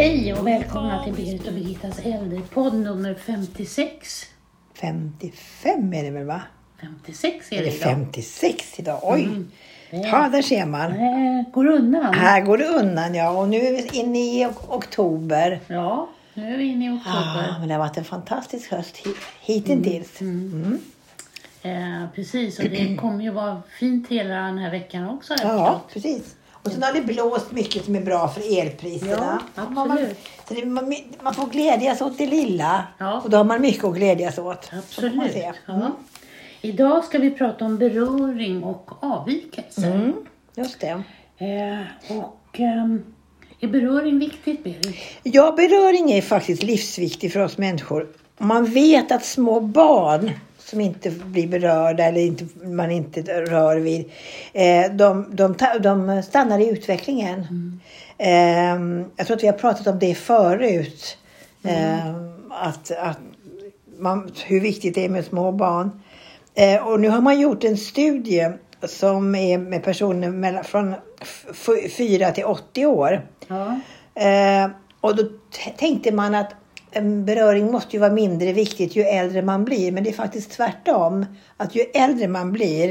Hej och välkomna till Berit och Birgittas äldrepodd nummer 56. 55 är det väl va? 56 är Är det det idag. 56 idag? Oj! Mm. Ja, där ser man. Eh, går undan. Här går det undan ja. Och nu är vi inne i ok- oktober. Ja, nu är vi inne i oktober. Ah, men det har varit en fantastisk höst hi- hittills. Mm. Eh, precis, och det kommer ju vara fint hela den här veckan också Ja, förstått. precis. Och sen har det blåst mycket som är bra för elpriserna. Ja, man- absolut. Så det, man, man får glädjas åt det lilla. Ja. Och då har man mycket att glädjas åt. Absolut. Ja. Idag ska vi prata om beröring och avvikelser. Mm, just det. Eh, och ehm, är beröring viktigt, Berit? Ja, beröring är faktiskt livsviktig för oss människor. Man vet att små barn som inte blir berörda eller inte, man inte rör vid, eh, de, de, de stannar i utvecklingen. Eh, jag tror att vi har pratat om det förut. Eh, att, att man, hur viktigt det är med små barn. Eh, och nu har man gjort en studie som är med personer mellan, från f- 4 till 80 år. Ja. Eh, och då tänkte man att en beröring måste ju vara mindre viktigt ju äldre man blir. Men det är faktiskt tvärtom. Att ju äldre man blir,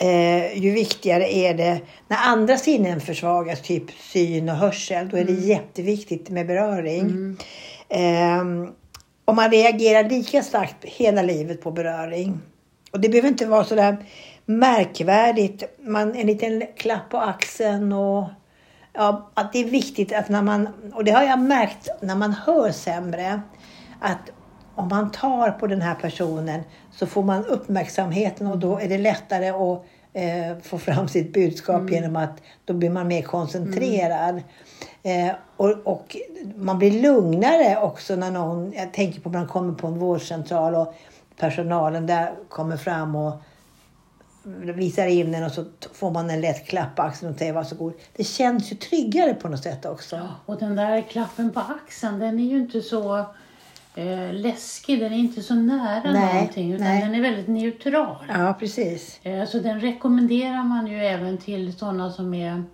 eh, ju viktigare är det när andra sinnen försvagas, typ syn och hörsel. Då är det jätteviktigt med beröring. Eh, och man reagerar lika starkt hela livet på beröring. Och det behöver inte vara sådär märkvärdigt. Man, en liten klapp på axeln och ja, att det är viktigt att när man, och det har jag märkt när man hör sämre, att om man tar på den här personen så får man uppmärksamheten och då är det lättare att eh, få fram sitt budskap genom att då blir man mer koncentrerad. Eh, och, och man blir lugnare också när någon, jag tänker på när man kommer på en vårdcentral och personalen där kommer fram och visar in den och så får man en lätt klapp på axeln och säger varsågod. Det känns ju tryggare på något sätt också. Och den där klappen på axeln, den är ju inte så eh, läskig. Den är inte så nära Nej, någonting, utan nej. den är väldigt neutral. Ja, precis. Eh, så den rekommenderar man ju även till sådana som är,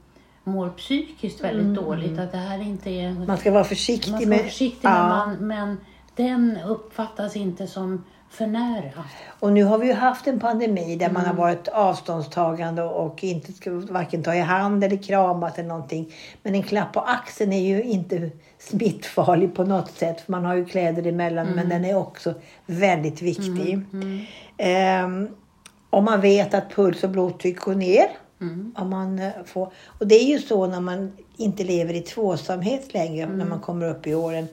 mår psykiskt väldigt dåligt. Att det här inte är... Mm. Man ska vara försiktig Man ska med... vara försiktig, ja. men, man, men den uppfattas inte som för nära. Och nu har vi ju haft en pandemi där man Mm. har varit avståndstagande och inte varken ta i hand eller kramat eller någonting. Men en klapp på axeln är ju inte smittfarlig på något sätt. För man har ju kläder emellan. Mm. Men den är också väldigt viktig. Ehm, om man vet att puls och blodtryck går ner. Mm. Om man eh, får, och det är ju så när man inte lever i tvåsamhet längre, Mm. när man kommer upp i åren.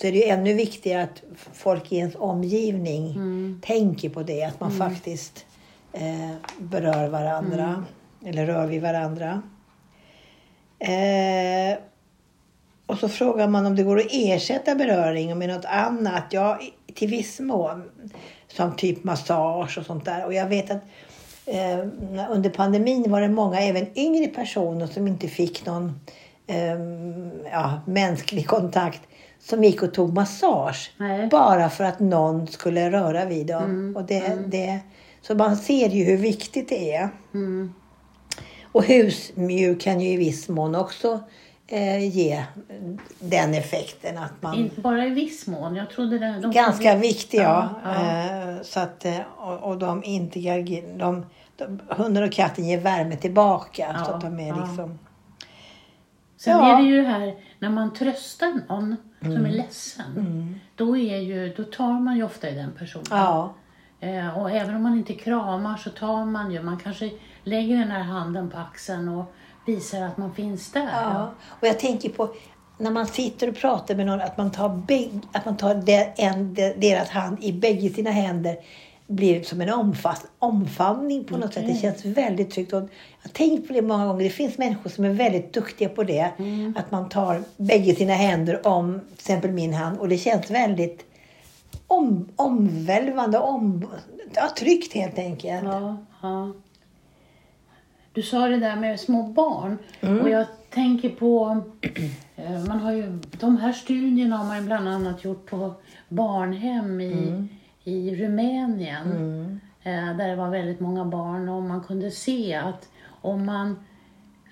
Så är det ju ännu viktigare att folk i ens omgivning Mm. tänker på det. Att man faktiskt eh, berör varandra. Mm. Eller rör vid varandra. Eh, och så frågar man om det går att ersätta beröring med något annat. Ja, till viss mån. Som typ massage och sånt där. Och jag vet att eh, under pandemin var det många, även yngre personer som inte fick någon eh, ja, mänsklig kontakt som gick och tog massage. Nej. Bara för att någon skulle röra vid dem. Och det, det, så man ser ju hur viktigt det är. Mm. Och husdjur kan ju i viss mån också eh, ge den effekten att man... Inte bara i viss mån. Jag trodde det, de Ganska viktig, ja. Ja, ja. Eh, så att, eh, och, och de inte... De, de, hunden och katten ger värme tillbaka. så Ja, att de är liksom... Sen Ja. är det ju det här, när man tröstar någon som är ledsen, då, är ju, då tar man ju ofta i den personen. Ja. Eh, och även om man inte kramar så tar man ju, man kanske lägger den här handen på axeln och visar att man finns där. Ja, och jag tänker på när man sitter och pratar med någon att man tar, bägg, att man tar de, en, de, deras hand i bägge sina händer blir som en omfast, omfamning på något sätt. Det känns väldigt tryggt. Och jag har tänkt på det många gånger. Det finns människor som är väldigt duktiga på det. Att man tar bägge sina händer om till exempel min hand och det känns väldigt om, omvälvande, om, ja, tryggt helt enkelt. Ja, ja. Du sa det där med små barn Mm. och jag tänker på, eh, man har ju, de här studierna har man bland annat gjort på barnhem i, Mm. I Rumänien. Eh, där det var väldigt många barn och man kunde se att om man,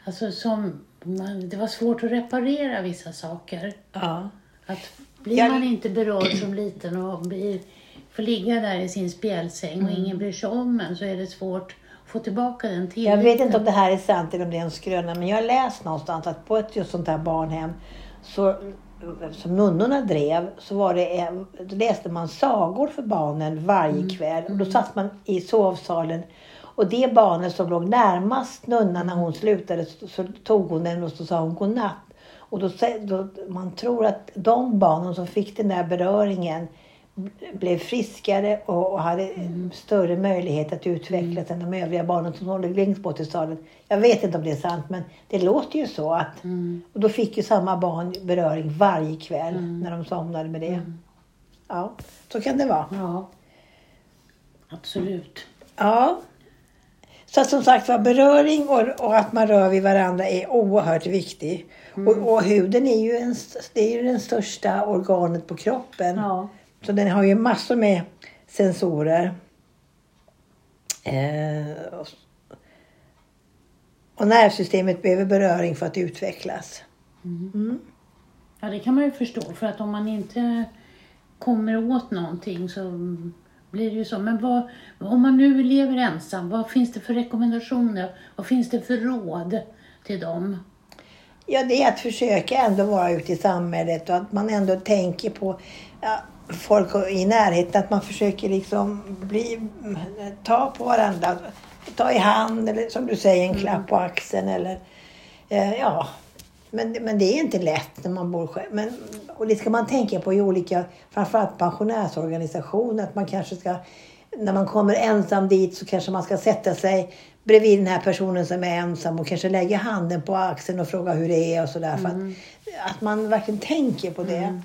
alltså som man, det var svårt att reparera vissa saker. Ja. Att blir Jag- man inte berörd som liten och blir, får ligga där i sin spjälsäng och ingen bryr sig om en så är det svårt att få tillbaka den tilliten. Jag vet inte om det här är sant eller om det är en skröna, men jag har läst någonstans att på ett just sånt här barnhem så, som nunnorna drev så var det, läste man sagor för barnen varje kväll. Och då satt man i sovsalen och det barnet som låg närmast nunnan när hon slutade så, så tog hon den och så sa hon godnatt. Och då, då, man tror att de barnen som fick den där beröringen blev friskare och, hade större möjlighet att utvecklas än de övriga barnen som låg längst bort i salen. Jag vet inte om det är sant men det låter ju så. att Mm. Och då fick ju samma barn beröring varje kväll när de somnade med det. Ja, så kan det vara. Ja, absolut. Ja. Så som sagt var beröring och, och att man rör vid varandra är oerhört viktigt. Och, och huden är ju, en, det är ju den största organet på kroppen. Ja. Så den har ju massor med sensorer. Eh, och, nervsystemet behöver beröring för att utvecklas. Mm. ja, det kan man ju förstå. För att om man inte kommer åt någonting så blir det ju så. Men vad, om man nu lever ensam, vad finns det för rekommendationer? Vad finns det för råd till dem? Ja, det är att försöka ändå vara ute i samhället och att man ändå tänker på ja, folk i närheten. Att man försöker liksom bli, ta på varandra. Ta i hand eller som du säger en klapp på axeln eller eh, ja. Men, men det är inte lätt när man bor själv. Men, och det ska man tänka på i olika, framförallt pensionärsorganisationer. Att man kanske ska, när man kommer ensam dit så kanske man ska sätta sig bredvid den här personen som är ensam och kanske lägga handen på axeln och fråga hur det är och sådär. För att, att man verkligen tänker på det.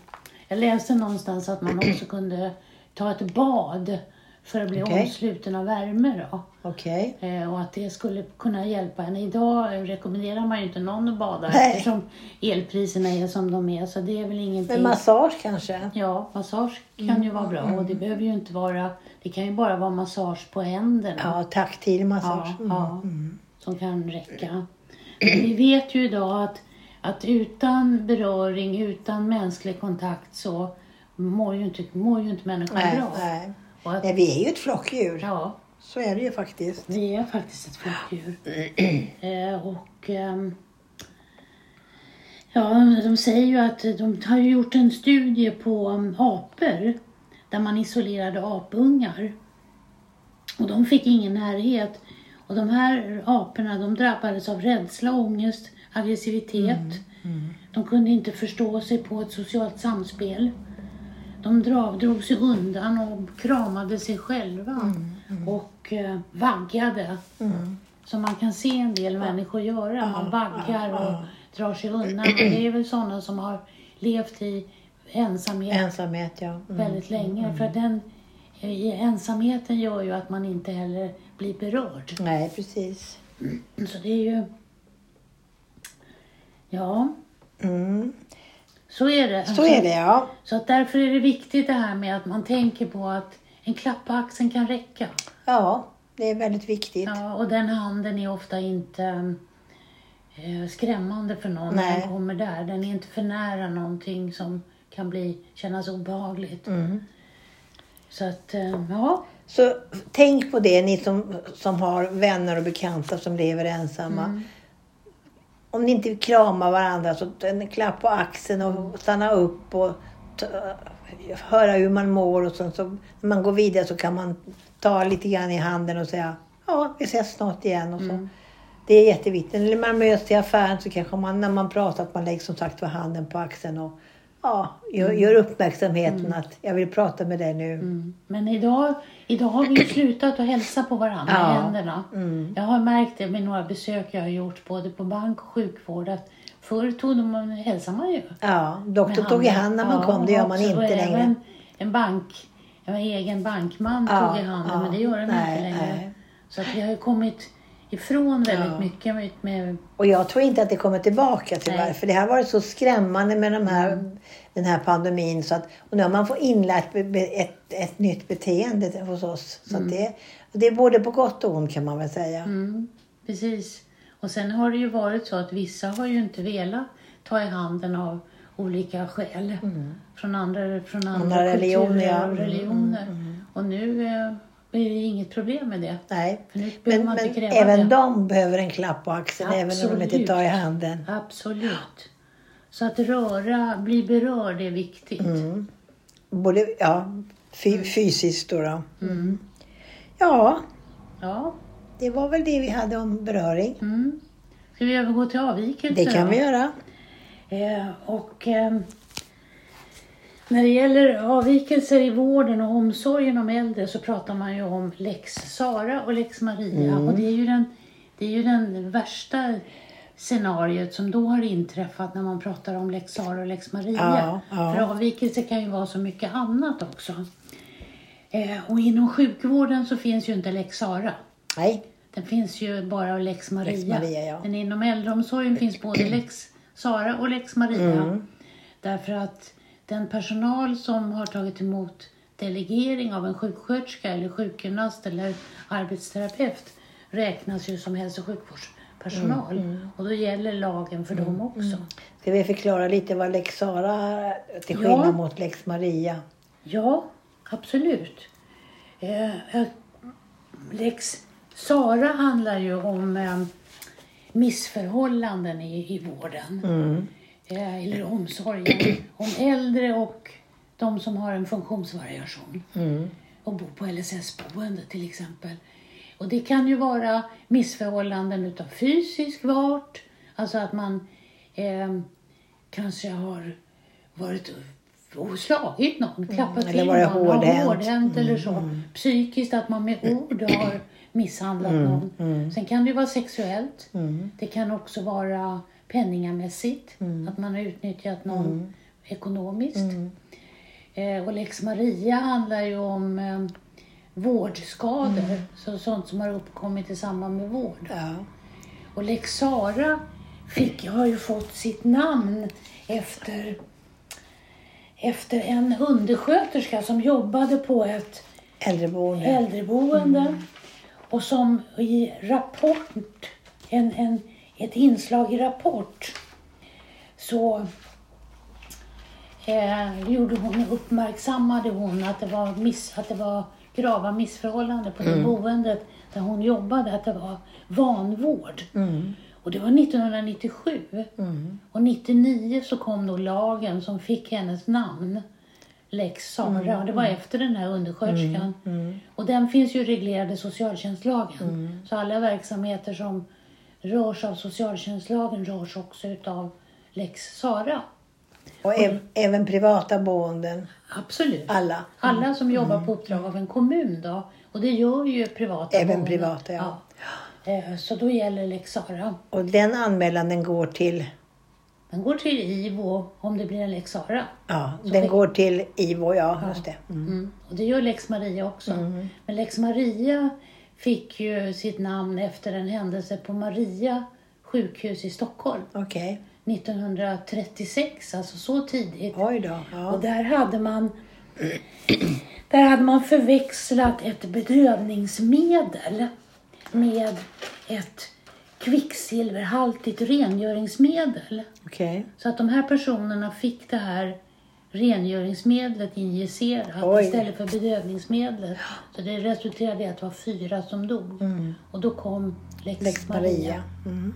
Jag läste någonstans att man också kunde ta ett bad för att bli Okej. omsluten av värme. Då. Okej. Eh, och att det skulle kunna hjälpa en. Idag rekommenderar man ju inte någon att bada Nej. eftersom elpriserna är som de är. Så det är väl ingenting. Men massage kanske? Ja, massage kan Mm. ju vara bra och det behöver ju inte vara, det kan ju bara vara massage på händerna. Ja, taktil massage. Ja, Mm. ja, som kan räcka. Men vi vet ju idag att, att utan beröring, utan mänsklig kontakt så mår ju inte, mår ju inte människan Nej, bra. nej. Att, nej, vi är ju ett flockdjur. ja, Så är det ju faktiskt. vi är faktiskt ett flockdjur. eh, och ehm, ja, de säger ju att de har gjort en studie på um, apor där man isolerade apungar. Och de fick ingen närhet. Och de här aporna de drabbades av rädsla, ångest, aggressivitet. De kunde inte förstå sig på ett socialt samspel. De drog sig undan och kramade sig själva och eh, vaggade. Som man kan se en del människor göra. Man vaggar och drar sig undan. Och det är väl sådana som har levt i ensamhet Ensamhet, ja. Mm. väldigt länge. För den i ensamheten gör ju att man inte heller blir berörd. Nej, precis. Så det är ju... Ja, Mm. Så är det. Så är det, ja. Så att därför är det viktigt det här med att man tänker på att en klapp på axeln kan räcka. Ja, det är väldigt viktigt. Ja, och den handen är ofta inte eh, skrämmande för någon Nej. den kommer där. Den är inte för nära någonting som kan bli, kännas obehagligt. Mm. Så att, eh, ja. Så tänk på det, ni som, som har vänner och bekanta som lever ensamma. Mm. Om ni inte kramar varandra, så en klapp på axeln och stanna upp och höra hur man mår. Och så, så, när man går vidare så kan man ta lite grann i handen och säga ja, vi ses snart igen. Och så. Mm. Det är jätteviktigt. Eller man möts i affären så kanske man, när man pratar, att man lägger som sagt var handen på axeln och ja, gör, gör uppmärksamheten att jag vill prata med dig nu. Mm. Men idag, idag har vi slutat att hälsa på varandra Ja. med händerna. Mm. Jag har märkt det med några besök jag har gjort både på bank och sjukvård att förr tog de, hälsade man ju. Ja, doktorn tog i hand när man Ja, kom. Det gör man inte längre. Även en bank, en egen bankman tog i handen men det gör nej, inte längre. nej. Så att vi har kommit ifrån väldigt Ja. mycket med, med Och jag tror inte att det kommer tillbaka tyvärr. Nej. För det har varit så skrämmande med de här, Mm. den här pandemin. Så att, och nu har man fått inlärt ett, ett nytt beteende hos oss. Så att det, och det är både på gott och ont kan man väl säga. Mm, precis. Och sen har det ju varit så att vissa har ju inte velat ta i handen av olika skäl. Från andra, från andra, Andra religioner, kulturer ja. och Mm, religioner. Och nu eh, är det inget problem med det. Nej. Men, men även det. de behöver en klapp på axeln, även om de inte Absolut. tar i handen. Absolut. Så att röra, bli berörd är viktigt. Mm. Både, ja, fy, fysiskt då. då. Mm. Ja, Ja. det var väl det vi hade om beröring. Mm. Ska vi övergå till avvikelser Det kan vi göra. Eh, och eh, när det gäller avvikelser i vården och omsorgen om äldre så pratar man ju om lex Sara och lex Maria. Mm. Och det är ju den, det är ju den värsta scenariot som då har inträffat när man pratar om lex Sara och lex Maria. Ja, ja. För avvikelser kan ju vara så mycket annat också. Eh, och inom sjukvården så finns ju inte lex Sara. Nej, Den finns ju bara lex Maria. Lex Maria, ja. Men inom äldreomsorgen finns både lex Sara och lex Maria. Mm. Därför att den personal som har tagit emot delegering av en sjuksköterska eller sjukgymnast eller arbetsterapeut räknas ju som hälso och sjukvårdspersonal. Mm, Och då gäller lagen för dem också. ska vi förklara lite vad lex Sara är till Ja. skillnad mot lex Maria? Ja, absolut. Eh, eh, Lex Sara handlar ju om eh, missförhållanden i, i vården. Mm. Eh, eller omsorgen. om äldre och de som har en funktionsvariation. Mm. Och bor på LSS-boende till exempel. Och det kan ju vara missförhållanden utav fysisk vart. Alltså att man eh, kanske har varit och slagit någon, klappat eller till någon, hårdhänt. hårdhänt eller så. Psykiskt, att man med ord har misshandlat någon. Sen kan det ju vara sexuellt. Det kan också vara penningamässigt, att man har utnyttjat någon ekonomiskt. Eh, och lex Maria handlar ju om eh, vårdskador, så sånt som har uppkommit i samband med vård. Ja. Och lex Sara fick, har ju fått sitt namn efter, efter en undersköterska som jobbade på ett Äldreboende. äldreboende och som i Rapport, en, en, ett inslag i Rapport, så eh, gjorde hon, uppmärksammade hon att det, var miss, att det var grava missförhållanden på det boendet där hon jobbade, att det var vanvård. Mm. Och det var 1997. Och 99 så kom då lagen som fick hennes namn. Lex Sara. Och det var efter den här undersköterskan. Och den finns ju reglerad i socialtjänstlagen. Så alla verksamheter som rörs av socialtjänstlagen rörs också utav Lex Sara. Och ev- även privata boenden. Absolut. Alla. Alla som jobbar på uppdrag av en kommun då. Och det gör ju privata Även boenden. privata, ja. Ja. Eh, Så då gäller Lex Sara. Och den anmälan den går till, Den går till IVO om det blir en Lex Sara. ja, Så den fick- går till IVO, ja, just det. Mm. Mm. Och det gör Lex Maria också. Men Lex Maria fick ju sitt namn efter en händelse på Maria sjukhus i Stockholm Okej. 1936, alltså så tidigt. Oj då. Och Ja. där hade man där hade man förväxlat ett bedövningsmedel med ett kvicksilverhaltigt rengöringsmedel. Okej. Så att de här personerna fick det här rengöringsmedlet injicerat Oj. istället för bedövningsmedlet. Så det resulterade i att det var fyra som dog. Och då kom Lex, Lex Maria. Mm.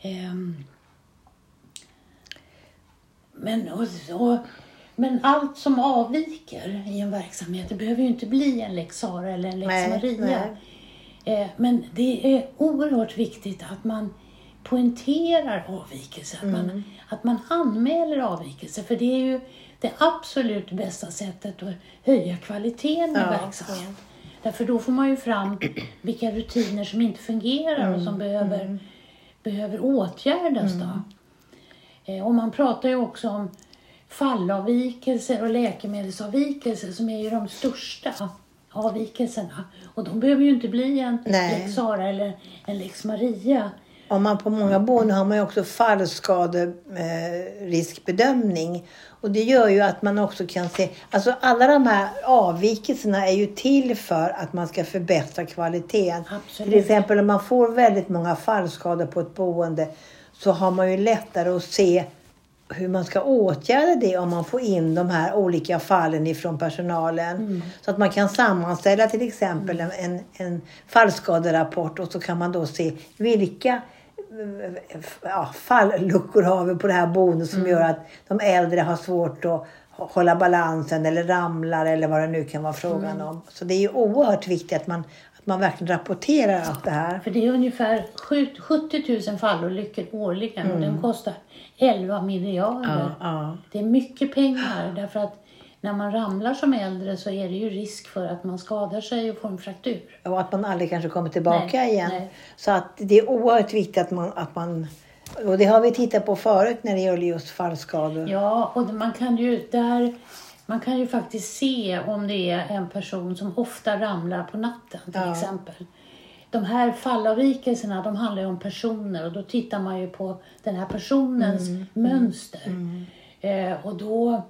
Ehm, men, och, och, men allt som avviker i en verksamhet, det behöver ju inte bli en Lex Sara eller en Lex Nej, Maria. Eh, men det är oerhört viktigt att man poängterar avvikelser, att, man, att man anmäler avvikelser. För det är ju det absolut bästa sättet att höja kvaliteten i Ja. verksamheten. Därför då får man ju fram vilka rutiner som inte fungerar och som behöver, behöver åtgärdas. Då. Eh, Och man pratar ju också om fallavvikelser och läkemedelsavvikelser som är ju de största avvikelserna. Och de behöver ju inte bli en Nej. lex Sara eller en lex Maria. Om man på många boenden har man ju också fallskaderiskbedömning. Och det gör ju att man också kan se, alltså alla de här avvikelserna är ju till för att man ska förbättra kvaliteten. Absolut. Till exempel om man får väldigt många fallskador på ett boende så har man ju lättare att se hur man ska åtgärda det om man får in de här olika fallen ifrån personalen. Så att man kan sammanställa till exempel en, en, en fallskaderapport och så kan man då se vilka ja, falluckor har vi på det här boendet som gör att de äldre har svårt att hålla balansen eller ramlar eller vad det nu kan vara frågan om. Så det är ju oerhört viktigt att man, att man verkligen rapporterar allt det här. För det är ungefär sju- 70 000 fallolyckor årligen och den kostar 11 miljarder. ja. Det är mycket pengar därför att när man ramlar som äldre så är det ju risk för att man skadar sig och får en fraktur. Och att man aldrig kanske kommer tillbaka Nej, igen. nej. Så att det är oerhört viktigt att man, att man... Och det har vi tittat på förut när det gäller just fallskador. Ja, och man kan ju där man kan ju faktiskt se om det är en person som ofta ramlar på natten till Ja. exempel. De här fallavvikelserna de handlar ju om personer och då tittar man ju på den här personens Mm. mönster. Eh, och då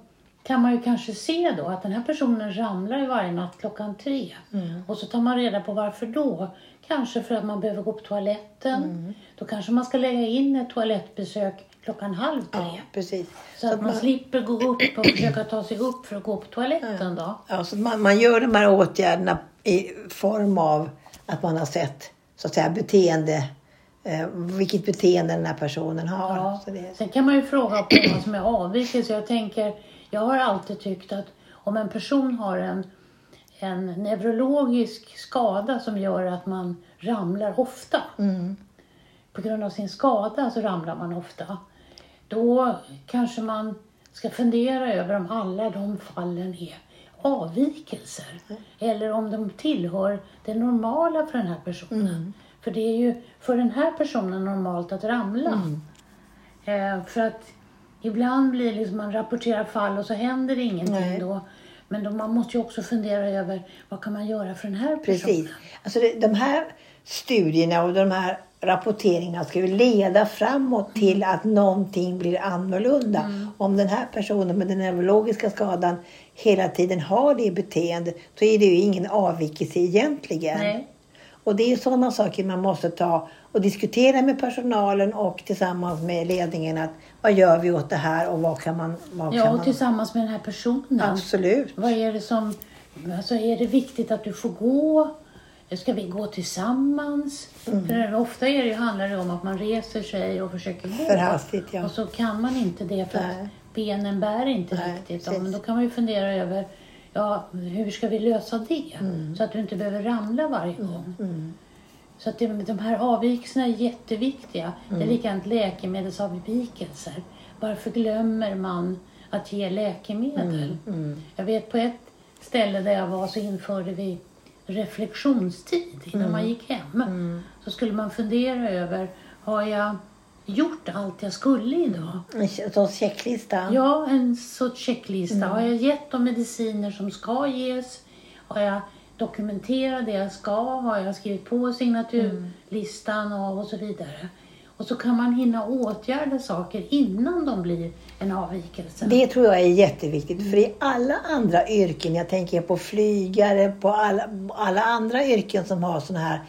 kan man ju kanske se då att den här personen ramlar ju varje natt klockan tre. Mm. Och så tar man reda på varför då. Kanske för att man behöver gå på toaletten. Mm. Då kanske man ska lägga in ett toalettbesök klockan halv tre. Ja, precis. Så att man slipper gå upp och försöka ta sig upp för att gå på toaletten då. Ja, så man, man gör de här åtgärderna i form av att man har sett så att säga beteende, eh, vilket beteende den här personen har. Ja. Så det, Sen kan man ju fråga på vad som är avvikelse. Jag tänker, jag har alltid tyckt att om en person har en, en neurologisk skada som gör att man ramlar ofta. På grund av sin skada så ramlar man ofta. Då kanske man ska fundera över om alla de fallen är avvikelser. Eller om de tillhör det normala för den här personen. För det är ju för den här personen normalt att ramla. Eh, för att ibland blir det liksom man rapporterar fall och så händer det ingenting Nej. då. Men då man måste ju också fundera över vad kan man göra för den här personen. Precis. Alltså det, de här studierna och de här rapporteringarna ska ju leda framåt till att någonting blir annorlunda. Om den här personen med den neurologiska skadan hela tiden har det beteendet så är det ju ingen avvikelse egentligen. Nej. Och det är sådana saker man måste ta och diskutera med personalen och tillsammans med ledningen. att Vad gör vi åt det här och vad kan man... Vad Ja, kan och man... tillsammans med den här personen. Absolut. Vad är det som... Alltså är det viktigt att du får gå? Ska vi gå tillsammans? Mm. För ofta är det, handlar det om att man reser sig och försöker gå. För hastigt, ja. Och så kan man inte det för Nej. att benen bär inte Nej, riktigt. precis. Men då kan man ju fundera över ja, hur ska vi lösa det? Mm. Så att du inte behöver ramla varje gång. Så att det, de här avvikelserna är jätteviktiga. Det Mm. är likadant läkemedelsavvikelser. Varför glömmer man att ge läkemedel? Mm, Jag vet på ett ställe där jag var så införde vi reflektionstid innan man gick hem. Så skulle man fundera över, har jag gjort allt jag skulle idag? En sorts checklista. Ja, en sorts checklista. Har jag gett de mediciner som ska ges? Har jag dokumenterat det jag ska? Har jag skrivit på signaturlistan och, och så vidare? Och så kan man hinna åtgärda saker innan de blir en avvikelse. Det tror jag är jätteviktigt. För i alla andra yrken, jag tänker på flygare, på alla, alla andra yrken som har såna här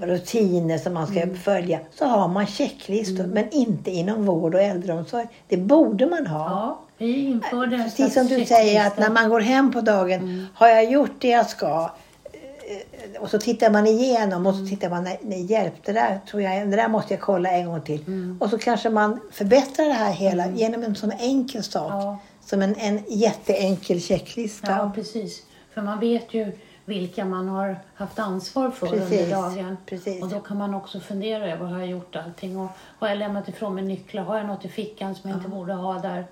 rutiner som man ska Mm. följa, så har man checklistor. Men inte inom vård och äldreomsorg. Det borde man ha. Ja, vi införde Precis som du säger, att när man går hem på dagen, Mm. har jag gjort det jag ska? Eh, Och så tittar man igenom och Mm. så tittar man, nej, nej hjälp, det där, tror jag, det där måste jag kolla en gång till. Mm. Och så kanske man förbättrar det här hela genom en sån enkel sak. Ja. Som en, en jätteenkel checklista. Ja, precis. För man vet ju vilka man har haft ansvar för Precis, under dagen. precis. Och då kan man också fundera över, har jag gjort allting? Och har jag lämnat ifrån mig nycklar? Har jag något i fickan som jag inte borde ha där?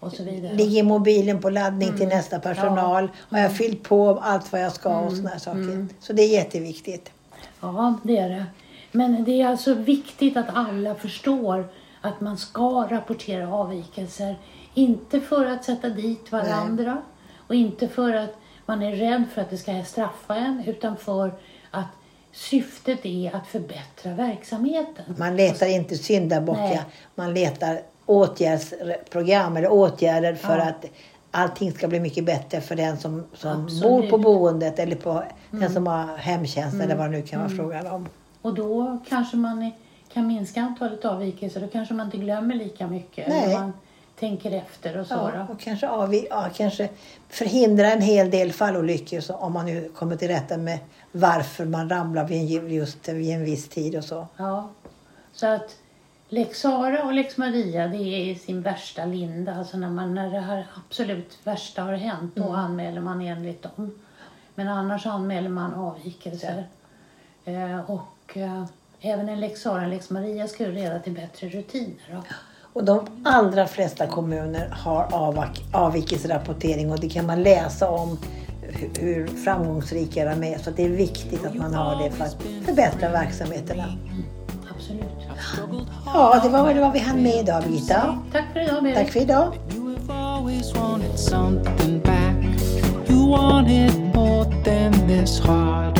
Och så vidare. Ligger mobilen på laddning Mm. till nästa personal? Har jag fyllt på allt vad jag ska och såna här saker? Mm. Så det är jätteviktigt. Ja, det är det. Men det är alltså viktigt att alla förstår att man ska rapportera avvikelser. Inte för att sätta dit varandra och inte för att man är rädd för att det ska straffa en utan för att syftet är att förbättra verksamheten. Man letar inte syndabockar. Man letar åtgärdsprogram eller åtgärder för Ja. att allting ska bli mycket bättre för den som, som Absolut. bor på boendet eller på den som har hemtjänst eller vad det nu kan vara frågan om. Och då kanske man kan minska antalet avvikelser. Då kanske man inte glömmer lika mycket. Nej. Tänker efter och så. Ja, då. och kanske, avvi- ja, kanske förhindra en hel del fallolyckor så, om man nu kommer till rätta med varför man ramlar vid en, just vid en viss tid och så. Ja. Så att Lex Sara och Lex Maria det är i sin värsta linda. Alltså när, man, när det här absolut värsta har hänt då anmäler man enligt dem. Men annars anmäler man avvikelser. Eh, och eh, även en Lex Sara och en Lex Maria skulle leda till bättre rutiner. Då. Och de allra flesta kommuner har avvik- avvikelserapportering och det kan man läsa om hur, framgångsrika de är. Så det är viktigt att man har det för att förbättra verksamheterna. Absolut. Ja, det var väl vad vi hann med idag Birgitta. Tack för idag Berit. Tack för idag. You have always wanted something back. You wanted more than this heart